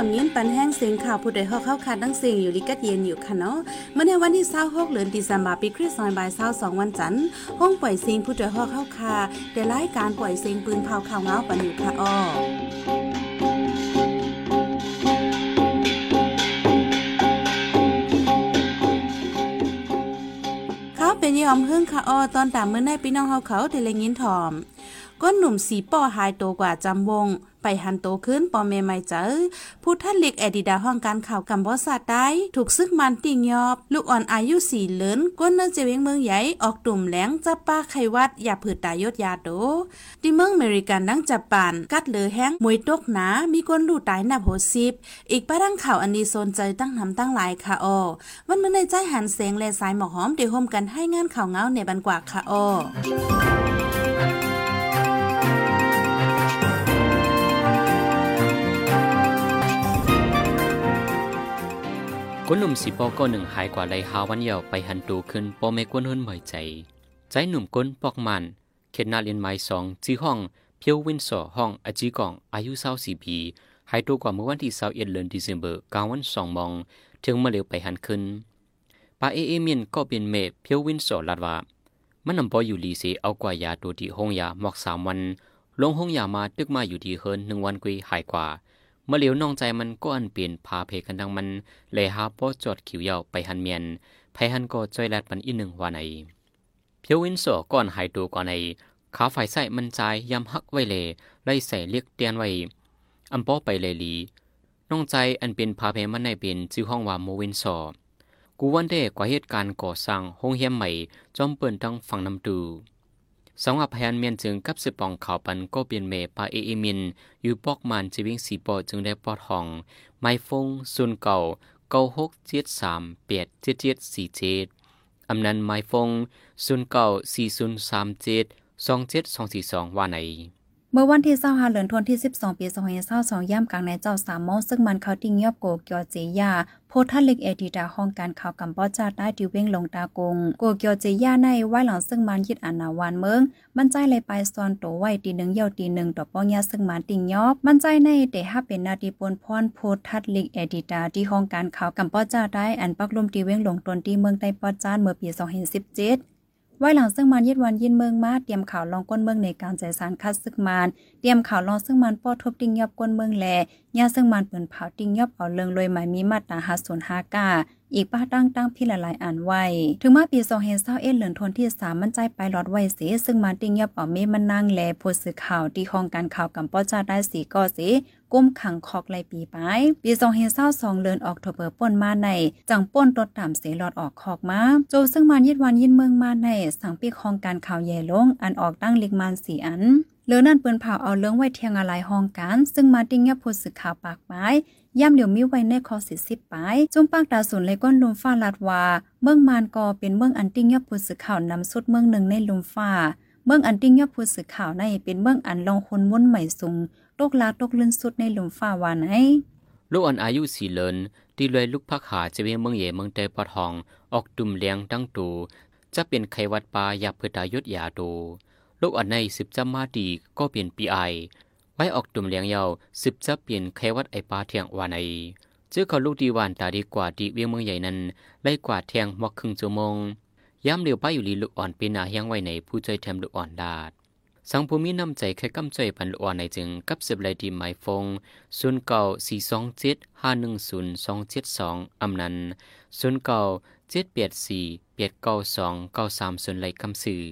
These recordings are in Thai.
อมยินปันแห้งเสียงข่าวผู้ใดฮอกเข้าคัดตั้งเสียงอยู่ลิกัดเย็นอยู่ค่ะเนาะเมื่อในวันที่26เดือนธันวาคมปีคริสต์ศักราช22วันจันทร์ห้องปล่อยเสียงผู้ใดฮอกเข้าคาได้รายการปล่อยเสียงปืนเผาข่าวเงาปันอยู่ค่ะอ้อเขาเป็นยอมหึ่งค่ะอ้อตอนตามเมื่อในพี่น้องเฮาเขาเทเลยินถอม ก้นหนุ่มสีป้อหายโตกว่าจำวง ไปหันโตขึ้นปอเมไม่เจอผู้ท่านเล็กแอดิดาห้องการข่าวกัมบอสาได้ถูกซึกมันติงยอบ ลูกอ่อนอายุสี่เลินก้นเนื้อเจวิงเมืองใหญ่ออกตุ่มแหลงจับป้าไขวัดอย่าผืดตายดยาโตที่เมืองอเมริกันดังจับปานกัดเหลือแห้งมวยตกหนา มีคนลูตายนับโหสิบอีกป้าดังข่าวอันนี้โซนใจตั้งนำตั้งหลายค่ะออวันเมื่อในใจหันเสียงและสายหมอกหอมเดี๋ยวโฮมกันให้งานข่าวเงาในบันกว่าค่ะออ คนหนุ่มสีปอก็หนึ่งหายกว่าไรหาวันเยาวไปหันตูขึ้นปอไม่กวนหุ่นเหมยใจ ใจหนุ่มก้นปอกมันเขตนาเรียนไม้สองจีห้อง เพียววินสอห้องอจีกองอายุเศร้าสี่ปีหายตัวกว่าเมื่อวันที่เศร้าเอ็ดเดือนธันวาคมกลางวันสองมอง ถึงมาเร็วไปหันขึ้นปาเอเอเมียนก็เป็นเมเพียววินสอลาดว่ามันนำปออยู่ลีเซเอากว่ายาตัวที่ห้องยาหมอกสามวัน ลงห้องยามาตึกมาอยู่ที่เฮินหนึ่งวันกุยหายกว่า เมื่อเหลียวน้องใจมันก็อันเปลี่ยนพาเพกันดังมันเลยหาป้อจอดขิวยาวไปหันเมียนไพหันก็จ้อยแลดมันอีหนึ่งว่าไหนเพียววินโซก่อนหายตัวก่อนในขาไฟใส่มันใจยำฮักไว้เลยไล่ใส่เรียกเตียนไว้อันป้อไปเลยลีน้องใจอันเป็นพาเพมันในเป็นชื่อห้องว่าโมวินโซกูวันเดกว่าเหตุการณ์ก่อสร้างห้องเฮียมใหม่จอมเปิ่นทั้งฝั่งน้ำตู สองอภัยนเมียนจึงกับสิปองข่าวปันก็เปลี่ยนเมปาเอเอมินอยู่ปอกมันจีวิงสีปอจึงได้ปอดห้อง ไม้ฟงซุนเก่าเก้าหกเจ็ดสามเปียดเจ็ดเจ็ดสี่เจ็ดอำนันไม้ฟงซุนเก่าสี่ซุนสามเจ็ดสองเจ็ดสองสี่สองว่าไหน เมื่อวันที่25เดือนธันวาคมที่ 12 ปี2022ย่ำกลางในเจ้าสามโมงซึ่งมันเขาติงยอบโกเกียวเจียาโพทัล็กเอดีดาห้องการข่าวกัมพูชาได้ดิวเว้งลงตากงโกเกียวเจียาในไว้หลังซึ่งมันยึดอาณาวานเมืองมันใจเลยไปซอนโตไว้ตีหนึ่งเยาตีหนึ่งต่อป้องยาซึ่งมันติงยอบมันใจในแต่ห้าเป็นนาทีปนพรโพทัล็กเอดีดาที่ห้องการข่าวกัมพูชาได้อันปักลุมตีเว้งลงตนที่เมืองไต้ปอจานเมื่อปี2017 ไว้หลังซึ่งมันย็ดวันยินเมืองมาเตรียมข่าวลองก้นเมืองในการใจสารคัดซึกมานเตรียมข่าวลองซึ่งมันป้อทบดิ้งยับก้นเมืองแลย่าซึ่งมันเปิ่นเผาติ้งยับเอาเลิงเลยหมายมีมาตราหาศูนย์หากาอีกป้าตั้งตั้งพี่หลายอ่านไว้ ถึงมาปี2 0 2 1เหลือนทนที่3มันใจไปหลอดไว้เสซึ่งมันติ้งยับเอาเมมันนางแลผู้สื่อข่าวที่ห้องการข่าวกัมปอจ้าได้สีก็เสก้มขังคอกไลปีไป ปี2 0 2 2เดือนออกโทเบอร์ป่นมาใน จังป่นตดตามเสียหลอดออกคอกมาโจซึ่งมันยิดวันยินเมืองมาใน สังปีคองการข่าวใหญ่ลงอันออกตั้งลิกมันสีอัน เลือนั่นเปิ้นเผาเอาเรื่องไว้เทียงอะไรห้องการซึ่งมาติ้งยับผู้สื่อข่าวปากไม้ย่ำเหลียวมีไว้ในคอสิสิบปจุ่มปากดาวสุนเลยก้นลุมฟ้าลาดว่าเมืองมานกอเป็นเมืองอันติ้งยับผู้สื่อข่าวนำสุดเมืองหนึ่งในลุมฟ้า เมืองอันติ้งยับผู้สื่อข่าวในเป็นเมืองอันลองคนมุ่นใหม่สูงตกลาตกลื่นสุดในลุมฟ้าวานไอลูกอ่อนอายุสี่เลินตีเลยลูกพักหาจะเวียงเมืองเย่เมืองเตปอทอง ออกดุมเลียงดังตูจะเป็นไขวัดปลายาเพื่อตายุดยาดู ลูกอ่อนในสิบจำมาดีก็เปลี่ยนปีไอ ไว้ออกตุ่มเลี้ยงเยาสิบจะเปลี่ยนแควัดไอปลาเทียงวานไอเจ้าเขาลูกดีวานตาดีกว่าดีเวียงเมืองใหญ่นั้นไล่กว่าเทียงมอกครึ่งชั่วโมงย้ำเร็วป้าอยู่ลีลูกอ่อนปีนายังไว้ในผู้ใจแถมลูกอ่อนดาดสังภูมิน้ำใจแค่กำใจปันลูกอ่อนในจึงกับสิบไลดีหมายฟงศูนย์เก่าสี่สองเจ็ดห้าหนึ่งศูนย์สองเจ็ดสองอำนันศูนย์เก่าเจ็ดแปดสี่แปดเก้าสองเก้าสามศูนย์ไลคำสื่อ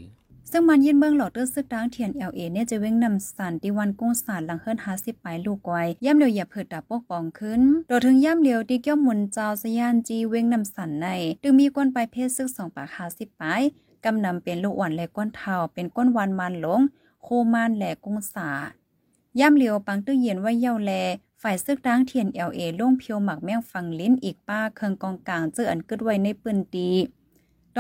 ซึ่งมันยินเบื้องหลอดเตอร์ซึกดังเทียนเอลเอเนี่ยจะเว้งนำสันติวันกุ้งสารหลังเฮิรนหาสิบปลายลูกไว้ย่ำเหลียวอย่าเผิดดับปกป้องขึ้นโดยถึงย่ำเหลียวที่เกี้ยวมุนเจ้าสยานจีเว้งนำสันในจึงมีก้นไปเพศซึกสองปากหาสิบปลายกำนำเป็นลูกอ่อนและก้นเทาเป็นก้นวันมันหลง โคมานแหลกุ้งสาย่ำเหลียวปังตื้อเย็นไว้เย้าแลฝ่ายซึกดังเทียนเอลเอล่งเพียวหมักแมงฟังลิ้นอีกป้าเคืองกองกลางเจออันกึดไว้ในปืนตี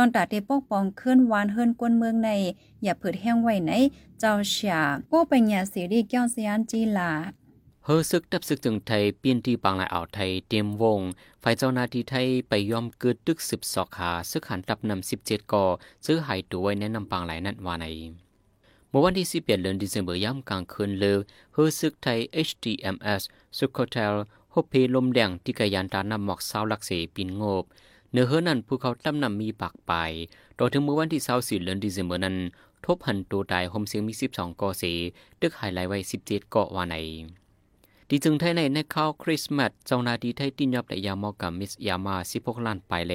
ตอนตาเตปกปองเคลื่อนวานเฮิรนกวนเมืองในอย่าเผิดแห้งไว้ไหน เจ้าเสียกู้ไปหยาเสีรีเก้าสยานจีลาเฮอซึกดับซึกจึงไทยเปลี่ยนที่ปางลายอ่าวไทยเตรียมวง ฝ่ายเจ้านาทีไทยไปยอมเกิดตึกสิบสอกขาซึกหันดับนำสิบเจ็ดก่อซื้อหายตัวไว้แนะนำปางลายนั่นว่าในเมื่อวันที่สิบเอ็ดเดือนธันวาคมย่ำกลางคืนเลยเฮอซึกไทย HTMS สุโคเทลฮบเพลมแดงที่กยานตานำหมอกเศร้าลักเสปินโงบ เนื้อเฮือนั้นผู้เขาตั้มนำมีปากไปต่อถึงเมื่อวันที่24เดือนธันวาคมนั้น ทบหันตัวตายโฮมเสียงมี 12กอเสดึกหายไหลไว้ 17เกาะวาในดีจึงไทยในในข้าวคริสต์มาสเจ้านาดีไทยตินยอบและยามอกับมิสยามา 16 ล้านปลายเล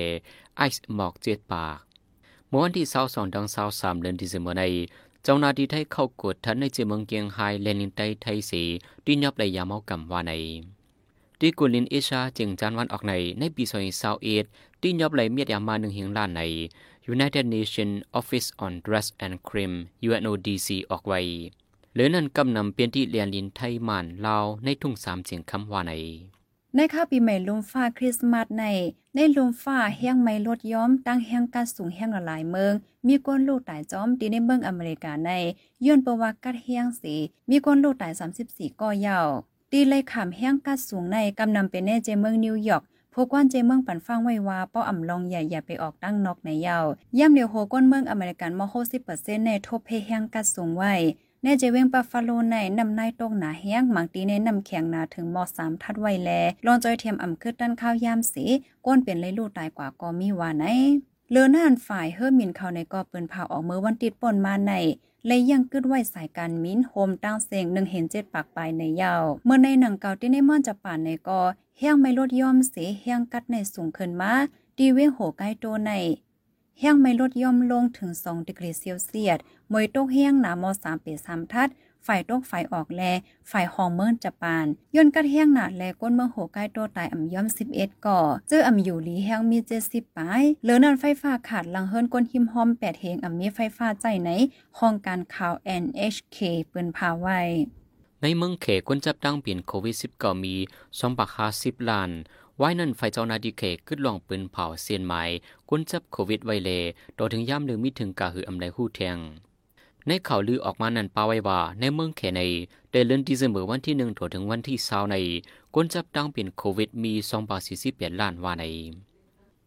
ไอซ์หมอกเจ็ดปากเมื่อวันที่22ดัง23เดือนธันวาคมในเจ้านาดีไทยเข้ากดทันในเจเมืองเกียงไฮเลนินไตไทยสีตินยอบและยามอกับวาใน ที่กุลินเอชาจึงจานวันออกในในปี2021ตินยอบเลยเมียดยามาหนึ่งเฮียงล้านใน United Nations Office on Dress and Crime UNODC ออกไว้หรือนั่นกำนำเปลี่ยนที่เรียนลินไทยมานลาวในทุ่งสามเสียงคำว่าในในข้าวปีใหม่ลุมฟ้าคริสต์มาสใน ในลุมฟ้าแห้งไม้ลดย้อมตั้งแห้งกัดสูงแห้งหลายเมือง มีก้นลูกตายจอมตีในเมืองอเมริกาในย้อนประวัติกัดแห้งสีมีก้นลูกตาย 34 ก่อยาว ตีเลยขามแห้งกัดสูงในกำนำเป็นแน่เจเมืองนิวยอร์กพวกก้อนเจเมืองปันฟังไว้ว่าเป้ออ่ำลองใหญ่อย่าไปออกตั้งนอกในยาวย่ำเดียวโหก้นเมืองอเมริกันมอโคสิเปอร์เซ็นต์ในทบเพแห้งกัดสูงไว้แน่เจเวงปัฟฟาโลในนำนายตกหนาแห้งหมังตีในนำแข็งหนาถึงมอสามทัดไว้แลลองจอยเทียมอ่ำคืดด้านข้าวยามสีก้นเปลี่ยนเลยลูกตายกว่าก็มีว่าไหน เลือนานฝ่ายเฮิร์มินเขาในกอปืนเผาออกเมื่อวันติดป่นมาในเลยยังกึดไว้สายการมินโฮมตั้งเสียงหนึ่งเห็นเจ็ดปากปลายในยาว เมื่อในหนังเก่าที่ในม่อนจะป่านในกอเฮียงไม่ลดย่อมเสียเฮียงกัดในสูงขึ้นมาดีเวงโหใกล้โตในเฮียงไม่ลดย่อมลงถึง 2ดิกรีเซลเซียสมวยตกเฮียงหนามอ3เป3ทัด ฝ่ายตกฝ่ายออกแล ฝ่ายฮองเมินจะปานย่นกัดเฮียงหนาแลก้นเมืองโหใกล้โตตายอ่ำย่อม 11 ก่อ เจออ่ำอยู่ลีแห้งมี 70ปลายเหลือนันไฟฟ้าขาดลังเฮิรนก้นหิมหอม 8เฮงอ่ำมีไฟฟ้าใจไหนห้องการข่าว NHK เปืนพาไว้ในเมืองเขกคนจับตั้งเปลี่ยนโควิด 19 มี2บัก50ล้านไว้นั่นไฟเจ้านาดีเขขึ้นลองปืนเผาเซียนไม้กุนจับโควิดไวเลโดยถึงย่ำหรือมิถึงกาหืออำไดหู้แทง ในข่าวลือออกมานั้นปาไว้ว่า ในเมืองเขในได้เลื่อนดีเสมอวันที่หนึ่งถึงวันที่เศร้าในกุนจับตั้งเป็นโควิดมี2บาทสี่สิบเปดล้านว่าใน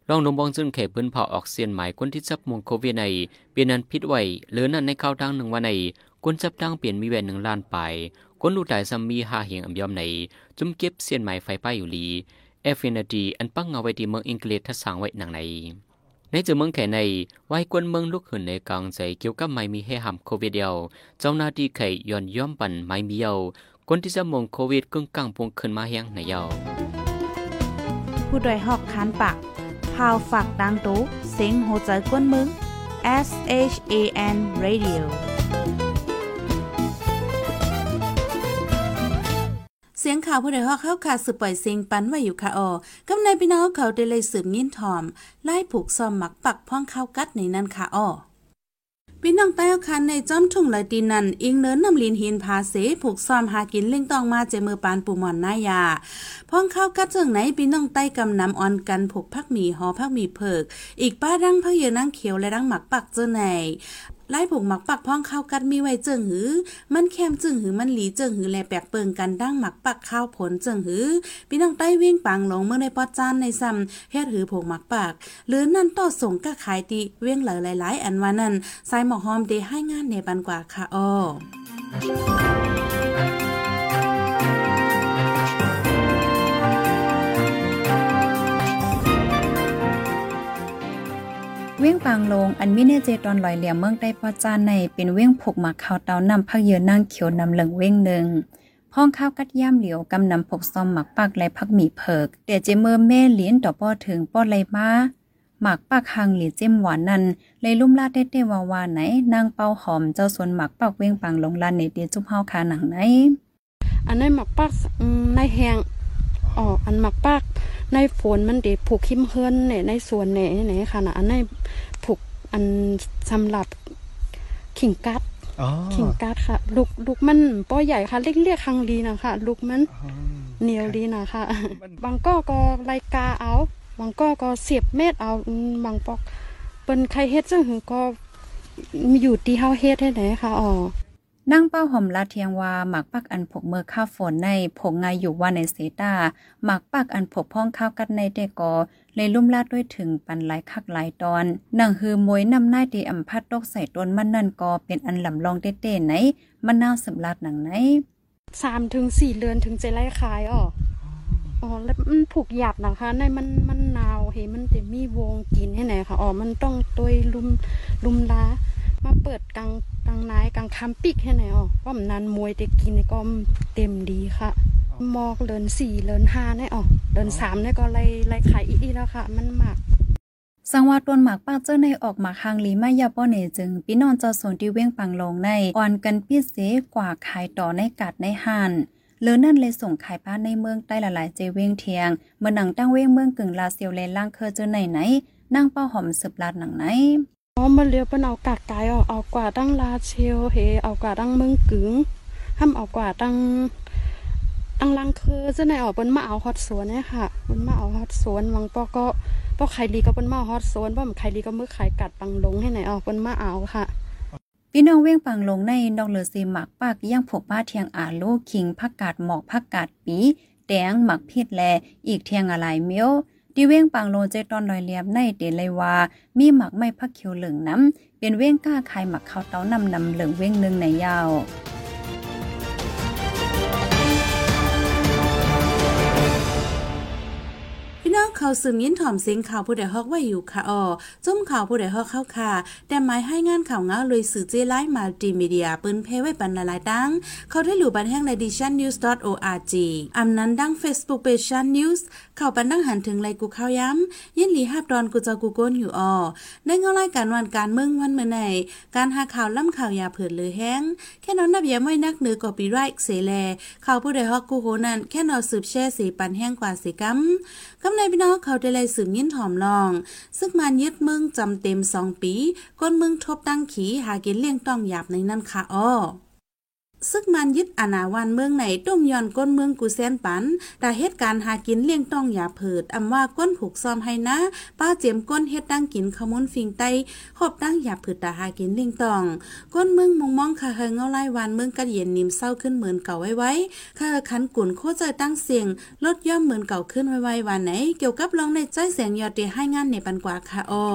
ลองนมบองจึงเขปืนเผาออกเซียนหมายคนที่จับมงโควิดในเปลี่ยนนันพิษไว้หรือนั้นในข่าวดังหนึ่งวันในกุนจับตั้งเปลี่ยนมีแหวนหนึ่งล้านไปคนลูกตายซัมมีหาเหียงอำยอมในจุ่มเก็บเสียนไม้ไฟป้ายอยู่ลีเอฟฟินดีอันปังเอาไว้ที่เมืองอังกฤษทัดสางไว้หนังใน ในเจอเมืองแข่ในไว้กวนเมืองลุกขึ้นในกลางใจเกี่ยวกับไม่มีให้หำโควิดเดียว เจ้าหน้าที่ไข่ย้อนย้อมปั่นไม่มีเยาคนที่จะมองโควิดกึ่งกลางพวงขึ้นมาแห้งในเยาผู้ดยหอกคันปากพาวฝากดังตู้เซ็งโหใจกวนเมือง S H A N Radio สียงข่าวผู้ใดฮอกเข้าขาดสืบปล่อยเสียงปันไว้อยู่ค่ะออกำในพี่น้องเขาได้เลยสืบงิ้นทอม ไล่ผูกซอมหมักปักพ่องเข้ากัดในนั้นค่ะออพี่น้องใต้เอาคันในจ้อมทุ่งไหลตีนันอิงเนินนำลินหินพาเสผูกซอมหากินเล่งตองมาเจมือปานปูหมอนหน้ายาพ่องเข้ากัดเจิงไหนพี่น้องใต้กำนำออนกันผูกพักหมีหอพักหมีเพิก อีกป้าดังพักเยอนั่งเขียวและดังหมักปักเจอไหน ไล่ผูกหมักปักพ้องข้าวกัดมีไว้เจิงหือ มันแคมจึงหือมันหลีเจิงหือแลแปลกเปิงกันดั้งหมักปักข้าวผลเจิงหือพี่น้องใต้วิ่งปังลงเมื่อในปอจานในซ้ำเฮ็ดหือผูกหมักปักหรือนั่นต่อส่งก็ขายตีเว้งเหลอหลาย ๆ อันว่านั่นสายหมอกหอมเดให้งานในบันกว่าค่ะอ้อ เว้งปางลงอันมิเนเจตอนลอยเหลี่ยมเมืองใต้ปอจานในเป็นเว้งผกหมักข้าวเตานำพักเยือนั่งเขียวนำเหลืองเว้งหนึ่งพ้องข้าวกัดย่ามเหลียวกำนำผกซอมหมักปักและพักหมีเพิกเดี๋ยวเจเมอร์แม่เลี้ยนต่อป้อถึงป้อไรมาหมักปักหางหลีเจ้มหวานนันเลยลุ่มลาดเต้ๆวาวาไหนนางเป้าหอมเจ้าสวนหมักปักเว้งปังลงลานในเดียจุ๊บเฮาคาหนังไหนอันในหมักปักในแหง อ๋ออันหมักปักในฝนมันเด็ผูกคิมเฮิรนเนี่ยในสวนเนี่ยเนี่ยค่ะนะอันในผูกอันสำหรับขิงกัดอ๋อขิงกัดค่ะ ลูกลูกมันป้อใหญ่ค่ะเล็กๆครั้งดีนะคะลูกมันอ๋อเหนียวดีนะคะมันบางก็ก็ไลกาเอาบางก็ก็เสียบเม็ดเอาอืมบางปอกเปิ้นใครเฮ็ดจังหือก็อยู่ที่เฮาเฮ็ดให้ไหนค่ะอ๋อ นั่งเป้าหอมลาเทียงว่าหมักปักอันผกเมื่อข้าวฝนในผงไงอยู่ว่าในเซตาหมักปักอันผกพ้องข้าวกัดในเตกอเลยลุ่มลาดด้วยถึงปันหลายคักหลายตอนหนังฮือมวยนำหน้าดีอำพัดตกใส่ต้นมันนั่นกอเป็นอันลำลองเต้ๆไหนมันน่าสำลัดหนังไหนสามถึงสี่เดือนถึงจะไล่ขายอ๋ออ๋อแล้วมันผูกหยาบนะคะในมันมันหนาวเห็มันจะมีวงกินให้ไหนค่ะอ๋อมันต้องตัวลุมลุมล้ามาเปิดกลาง คำปิกให้ไหนอ๋อว่ามันนานมวยแต่กินนี่ก็เต็มดีค่ะ มอกเลินสี่เลินห้าเนี่ยอ๋อเลินสามเนี่ยก็ไล่ไล่ขายอีกแล้วค่ะ มันหมักสังวาต้นหมากป้าเจ้าในออกหมาคางลีมายาป้อเนจึงพี่นองเจ้าสนที่เว้งปังลงในอ่อนกันพิเศษกว่าขายต่อในกัดในห่านเลือนั่นเลยส่งขายป้าในเมืองใต้หลายๆเจเว้งเทียงเมื่อหนังตั้งเว้งเมืองกึ่งลาเซียวเลนล่างเคอเจอไหนไหนนั่งเป้าหอมสืบลาดหนังไหน อ๋อมาเลียวเป็นเอากาดกายออกเอากว่าตั้งลาเชลเฮเอากว่าตั้งเมืองกึ๋งห้ามเอากว่าตั้งตั้งลังเคอจะไหนออกเป็นมาเอาฮอตสวนเนี่ยค่ะเป็นมาเอาฮอตสวนวังปอก็ปอไข่ลีก็เป็นมาฮอตสวนป้อมไข่ลีก็มือไข่กัดปังลงให้ไหนออกเป็นมาเอาค่ะพี่น้องเว้งปังลงในดอกเหลือซีหมักปากย่างผกป้าเทียงอาโลคิงผักกาดหมอกผักกาดปีแดงหมักพิษแล อีกเทียงอะไรเมียว ที่เว้งปังลงเจตอนลอยเลียบในเดเลยว่า มีหมักไม่พักเขียวเหลืองน้ำเป็นเว้งก้าขายหมักข้าวเต้านำนำเหลืองเว้งหนึ่งในยาว เขาสืบยินถ่อมเสียงข่าวผู้ใดฮอกไว้อยู่ค่ะอ๋อจุ่มข่าวผู้ใดฮอกเข้าค่ะ แต่หมายให้งานข่าวเงาเลยสื่อเจไลฟ์มัลติมีเดียปืนเพไว้ปันละลายดัง เขาได้หลู่บันแห่งในดิชันนิวส์ .org อำนั้นดัง Facebook Page ชันนิวส์เข้าปันดังหันถึงไรกูเข้าย้ำยินหลีฮับดอนกูจ้ากูโกนอยู่อ๋อในเงารายการวันการเมืองวันเมื่อไหนการหาข่าวล่ำข่าวยาเผิดเลยแห้งแค่นอนนับยาไม่นักเหนือกอปีไรเสแลข่าวผู้ใดฮอกกูโหนั่นแค่นอนสืบแช่สีปันแห้งกว่าสีกัมกำในพี่น้องเขาได้เลยสืบยินถอมลอง ซึ่งมันยึดเมืองจำเต็มสองปี ก้นเมืองทบตั้งขีหากินเลี่ยงต้องหยาบในนั่นค่ะอ้อ ซึกมันยึดอาณาวันเมืองไหนต้มย้อนก้นเมืองกูแซนปันแต่เหตุการณ์หากินเลี่ยงต้องอย่าเผิดอำว่าก้นผูกซ้อมให้นะป้าเจียมก้นเฮ็ดตั้งกินขมุนฟิงไตคบตั้งอย่าเผิดแต่หากินเลี่ยงต้อง ก้นเมืองมองมองค่ะเฮงเงาไล่วันเมืองกัดเย็นนิ่มเศร้าขึ้นเหมือนเก่าไว้ไว้ค่ะขันกุ่นโคใจตั้งเสียงลดย่อมเหมือนเก่าขึ้นไว้ไว้วันไหน เกี่ยวกับลองในใจแสงยอดเดให้งานในปันกว่าค่ะอ้อ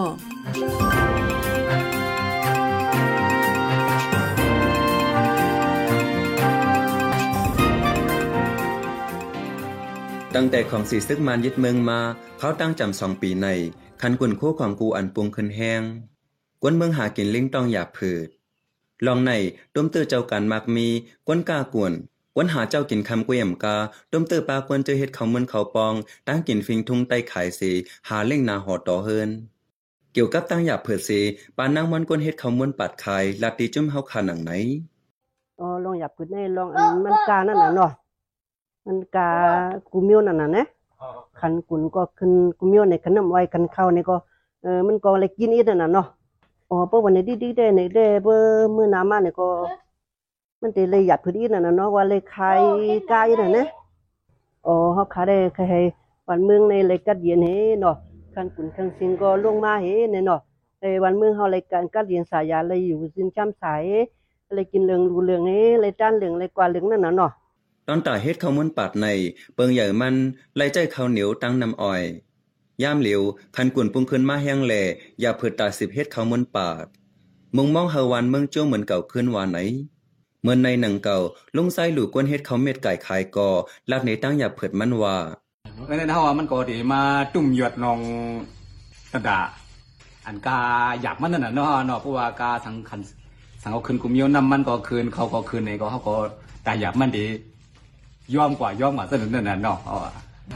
ตั้งแต่ของสีซึกมันยึดเมืองมา เขาตั้งจำสองปีใน คันกุนคู่ของกูอันปุงขึ้นแห้งกวนเมืองหากินลิงต้องอย่าผืด ลองในต้มเตอเจ้ากันมากมีกวนกากวนกวนหาเจ้ากินคำกุยมกาต้มเตอปลากวนเจอเฮ็ดเขาเมือนเขาปอง ตั้งกินฟิงทุ่งไต้ขายสีหาเล่งนาหอต่อเฮินเกี่ยวกับตั้งอย่าเผืดสีปานนางมันกวนเฮ็ดเขาเมือนปัดขายลาตีจุ่มเฮาขาหนังไหนอ๋อลองหยับขึ้นในลองอันมันกานั่นน่ะเนาะ มันกากูเมียวนั่นน่ะนะคันกุนก็ขึ้นกูเมียวในขนมไว้คันข้าวนี่ก็เออมันก็เลยกินอีกนั่นน่ะเนาะอ๋อเปิ้วันนี้ดีๆได้ในได้เบิ่มื้อหน้ามานี่ก็ มันได้เลยหยับขึ้นอีกนั่นน่ะเนาะว่าเลยขายกายนั่นนะอ๋อเฮาขายได้ใครให้วันเมืองในเลยกัดเย็นเฮเนาะคันกุนคันสิงก็ลงมาเฮเนี่ยเนาะเออวันเมืองเฮาเลยการกัดเย็นสายาเลยอยู่สินช้ำสายเลยกินเหลืองรูเหลืองเอ้เลยด้านเหลืองเลยกว่าเหลืองนั่นน่ะเนาะ ตอนตาเฮ็ดข้าวมันปาดใน เปิงใหญ่มันไล่ใจข้าวเหนียวตั้งน้ำอ้อยย่ามเหลียวคันกุ่นปุงขึ้นมาแห้งแหล่อย่าเผิดตาสิบเฮ็ดข้าวมันปาดมุงมองเฮาวันเมืองโจ้เหมือนเก่าขึ้นว่าไหนเหมือนในหนังเก่าลุงไส้หลูกวนเฮ็ดข้าวเม็ดไก่ขายกอลักในตั้งอย่าเผิดมันว่าเพราะฉะนั้นเฮาว่ามันก็ดีมาตุ่มหยดนองตะดาอันกาหยับมันนั่นน่ะเนาะเนาะเพราะว่ากาสังคันสังเอาคืนกุมโยนำมันก็คืนเขาก็คืนนี่ก็เขาก็ตาหยับมันดี ย่อมกว่าย่อมกว่าสนุนนั่นน่ะเนาะเอาอะ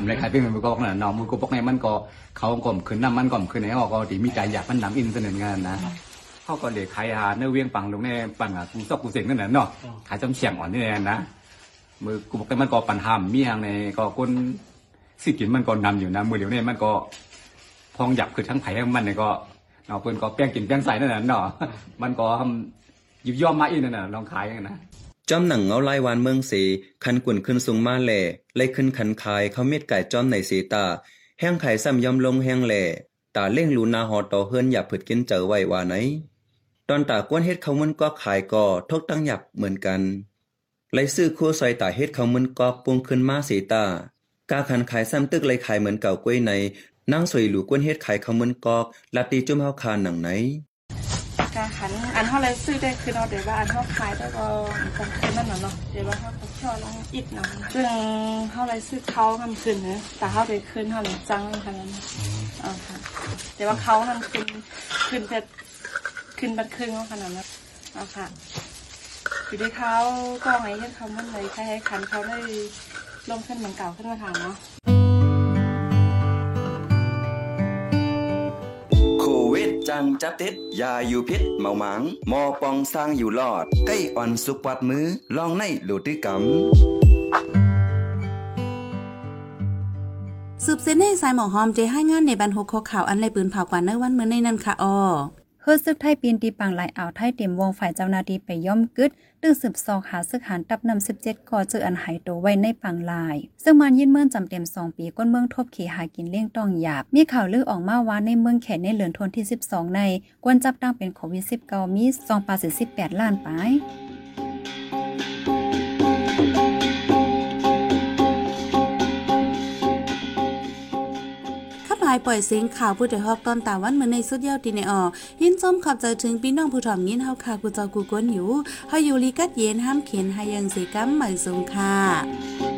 ในใครเป็นมือก็บอกนั่นเนาะมือก็บอกไงมันก็เขาก็คืนนำมันก็คืนไหนเขาก็ดีมีใจหยับมันนำอินสนุนงานนะเขาก็เลยขายอาหารเนื้อเวียงปังลงในปังอะกูซอกกูเสงนั่นน่ะเนาะขายจำเฉียงอ่อนนี่แหละนะมือกูบอกแต่มันก็ปัญหามมีทางในก็คนสิกินมันก็นำอยู่นะมือเดียวเนี่ยมันก็พองหยับคือทั้งไผ่ทั้งมันเนี่ยก็เนาะเพิ่อนก็แป้งกินแป้งใส่นั่นน่ะเนาะมันก็ทำยิบย่อมมาอีกนั่นน่ะลองขายกันนะ จอมหนังเงาลายวานเมืองสีคันกุ่นขึ้นสูงมาแหล่ไล่ขึ้นขันคายเขาเม็ดไก่จอมในสีตา แห้งไข่ซ้ำยอมลงแห้งแหล่ตาเล่งลูนาหอต่อเฮินอย่าผึดกินเจอไว้ว่าไหน ตอนตากวนเฮ็ดเขามันก็ขายก่อทกตั้งหยับเหมือนกันไล่ซื้อครัวซอยตาเฮ็ดเขามันก็ปรุงขึ้นมาสีตากาขันขายซ้ำตึกเลยขายเหมือนเก่ากล้วยในนั่งสวยหลูกวนเฮ็ดขายเขามันกอกลาตีจุ่มเฮาคานหนังไหนันอันเท่าไรซื้อได้คือเนาะเดี๋ยวว่าอันเท่าขายแล้วก็จำเป็นนั่นน่ะเนาะเดี๋ยวว่าเขาชอบลองอิดเนาะซึ่งเท่าไรซื้อเขาทำคืนเนอะแต่เท่าไปคืนเท่าไรจังขนาดนั้นอ่าค่ะแต่ว่าเขานั่นคืนคืนแต่คืนบัดครึ่งขนาดนั้นเอาค่ะอยู่ที่เขาก็ไงเช่เขาเมื่อไรใครให้คันเขาได้ลงขึ้นเหมือนเก่าขึ้นมาถามเนาะ วิดจังจับติดยาอยู่พิษเมาหมังมอปองสร้างอยู่รอด ใกล้อ่อนสุกปัดมือลองในหลติกรรมสืบเส้นให้สายหมอหอมเจให้งานในบรรทุกข่าวอันไรปืนเผากว่าในวันเมื่อในนั้นค่ะออ เฮือซึกไทยปีนตีปังหลายอ่าวไทยเต็มวงฝ่ายเจ้าหน้าที่ไปย่อมกึดตึงสืบซอกหาซึกหารตับนำ17ก่อเจออันหายตัวไว้ในปังลาย ซึ่งมันยินเมื่อจำเต็ม2ปีก้นเมืองทบขี่หากินเลี้ยงต้องหยาบ มีข่าวลือออกมาว่าในเมืองแขนในเหลือนทนที่ 12 ในกวนจับตั้งเป็นโควิด19มี2ปา18ล้านปลานไปายปล่อยเสียงข่าวผู้ใดฮอกตอนตาวันเหมือนในสุดเยาวตีในออยินส้มขับใจถึงพี่น้องผู้ถ่อมยินเฮาค่ะกูเจอกูก้นอยู่เฮาอยู่ลีกัดเย็นห้ามเขียนหายังสีกัมหมยสงค่ะ